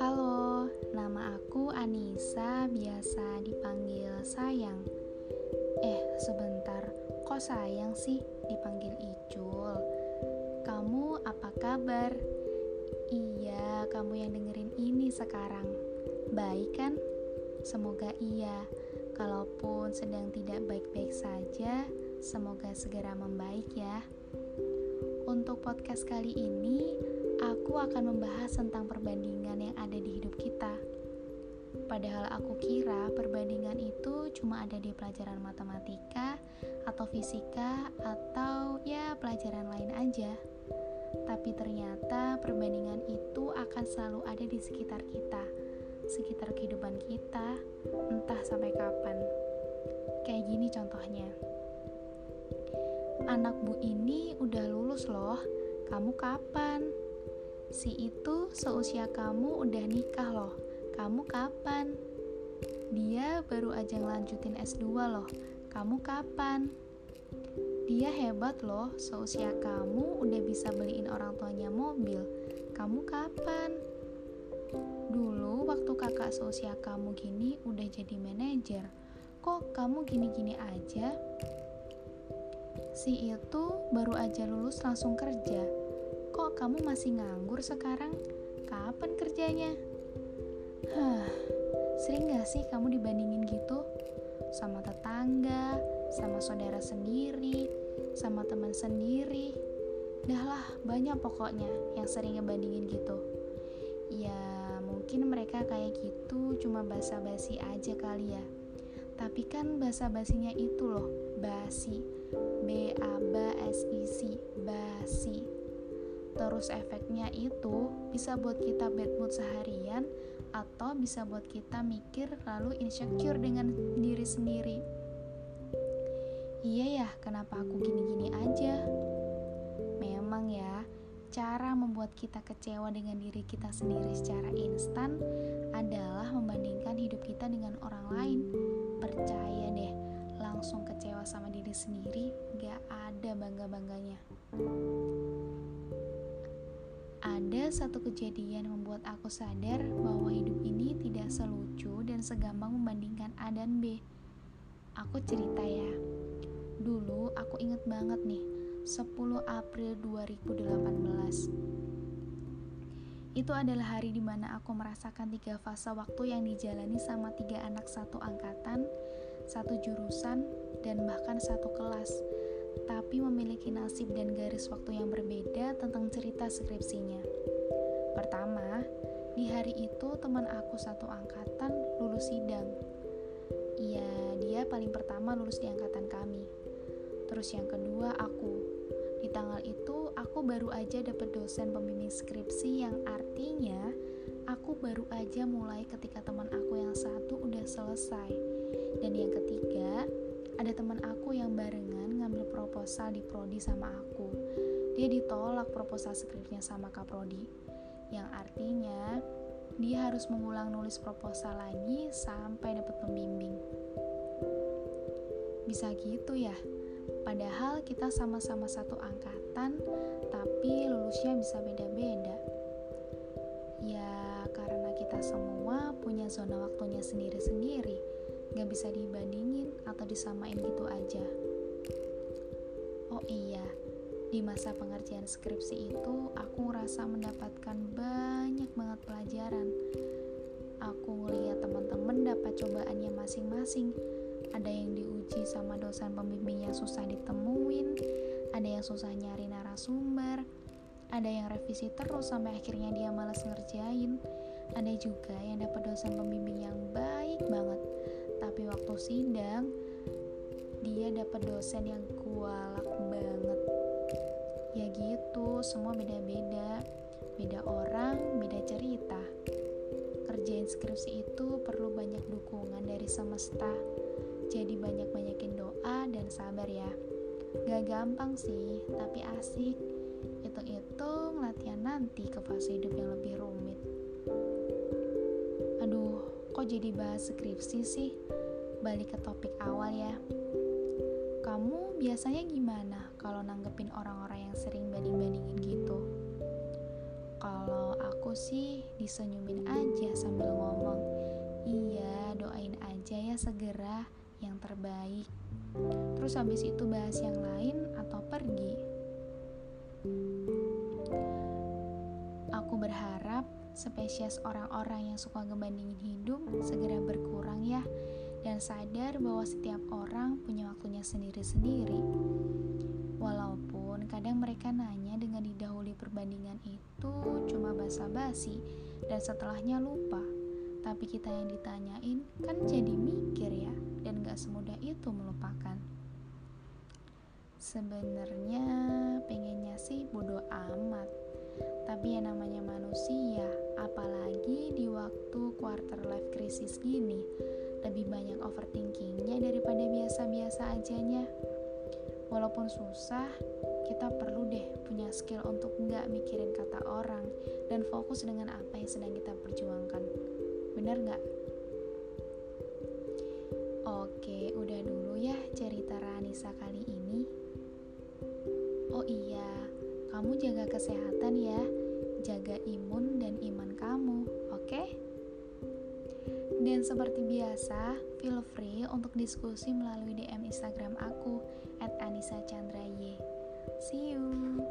Halo, nama aku Anissa, biasa dipanggil Sayang. Eh, sebentar, kok sayang sih dipanggil Icul? Kamu apa kabar? Iya, kamu yang dengerin ini sekarang. Baik kan? Semoga iya. Kalaupun sedang tidak baik-baik saja, semoga segera membaik ya. Untuk podcast kali ini, aku akan membahas tentang perbandingan yang ada di hidup kita. Padahal aku kira perbandingan itu cuma ada di pelajaran matematika atau fisika atau ya pelajaran lain aja. Tapi ternyata perbandingan itu akan selalu ada di sekitar kita, sekitar kehidupan kita, entah sampai kapan. Kayak gini contohnya. Anak bu ini udah lulus loh, kamu kapan? Si itu seusia kamu udah nikah loh. Kamu kapan? Dia baru aja ngelanjutin S2 loh. Kamu kapan? Dia hebat loh, seusia kamu udah bisa beliin orang tuanya mobil. Kamu kapan? Dulu waktu kakak seusia kamu gini udah jadi manajer. Kok kamu gini-gini aja? Si itu baru aja lulus langsung kerja Kok kamu masih nganggur sekarang? Kapan kerjanya? Hah, sering gak sih kamu dibandingin gitu? Sama tetangga, sama saudara sendiri, sama teman sendiri. Dah lah, banyak pokoknya yang sering ngebandingin gitu. Ya, mungkin mereka kayak gitu cuma basa-basi aja kali ya. Tapi kan basa-basinya itu loh, basi. B A B S I C, basi. Terus efeknya itu bisa buat kita bad mood seharian atau bisa buat kita mikir lalu insecure dengan diri sendiri. Iya ya kenapa aku gini-gini aja? Memang ya cara membuat kita kecewa dengan diri kita sendiri secara instan adalah membandingkan hidup kita dengan orang lain. Percaya deh langsung kecewa sama diri sendiri gak ada bangga-bangganya ada satu kejadian membuat aku sadar bahwa hidup ini tidak selucu dan segampang membandingkan A dan B. Aku cerita ya. Dulu aku inget banget nih, 10 April 2018. Itu adalah hari di mana aku merasakan tiga fase waktu yang dijalani sama tiga anak satu angkatan, satu jurusan, dan bahkan satu kelas tapi memiliki nasib dan garis waktu yang berbeda tentang cerita skripsinya. Pertama, di hari itu teman aku satu angkatan lulus sidang. Iya, dia paling pertama lulus di angkatan kami. Terus yang kedua aku. Di tanggal itu aku baru aja dapet dosen pembimbing skripsi yang artinya aku baru aja mulai ketika teman aku yang satu udah selesai. Dan yang ketiga, ada teman aku yang barengan ngambil proposal di prodi sama aku. Dia ditolak proposal skripnya sama Kak Prodi, yang artinya dia harus mengulang nulis proposal lagi sampai dapat pembimbing. Bisa gitu ya, padahal kita sama-sama satu angkatan, tapi lulusnya bisa beda-beda. Ya, karena kita semua punya zona waktunya sendiri-sendiri gak bisa dibandingin atau disamain gitu aja. Oh iya, di masa pengerjaan skripsi itu aku ngerasa mendapatkan banyak banget pelajaran. Aku ngeliat teman-teman dapat cobaannya masing-masing. Ada yang diuji sama dosen pembimbing yang susah ditemuin, ada yang susah nyari narasumber, ada yang revisi terus sampai akhirnya dia malas ngerjain, ada juga yang dapat dosen pembimbing yang baik banget tapi waktu sidang dia dapat dosen yang kualak banget. Ya gitu semua beda-beda. Beda orang beda cerita. Kerjain skripsi itu perlu banyak dukungan dari semesta. Jadi banyak-banyakin doa dan sabar ya. Gak gampang sih tapi asik. Hitung-hitung latihan nanti ke fase hidup kok jadi bahas skripsi sih balik ke topik awal ya. Kamu biasanya gimana kalau nanggepin orang-orang yang sering banding-bandingin gitu. Kalau aku sih disenyumin aja sambil ngomong, iya doain aja ya segera yang terbaik. Terus habis itu bahas yang lain atau pergi. Spesies orang-orang yang suka ngebandingin hidup segera berkurang ya dan sadar bahwa setiap orang punya waktunya sendiri-sendiri. Walaupun kadang mereka nanya dengan didahului perbandingan itu cuma basa-basi dan setelahnya lupa. Tapi kita yang ditanyain kan jadi mikir ya dan gak semudah itu melupakan. Sebenarnya pengennya sih bodoh amat tapi ya namanya manusia, apalagi di waktu quarter life crisis gini, lebih banyak overthinkingnya daripada biasa-biasa ajanya. Walaupun susah, kita perlu deh punya skill untuk nggak mikirin kata orang dan fokus dengan apa yang sedang kita perjuangkan. Bener nggak? Oke, udah dulu ya cerita Ranisa kali ini. Oh iya, kamu jaga kesehatan ya jaga imun dan iman kamu, oke? Okay? Dan seperti biasa, feel free untuk diskusi melalui DM Instagram aku @anisa_chandra_y. See you.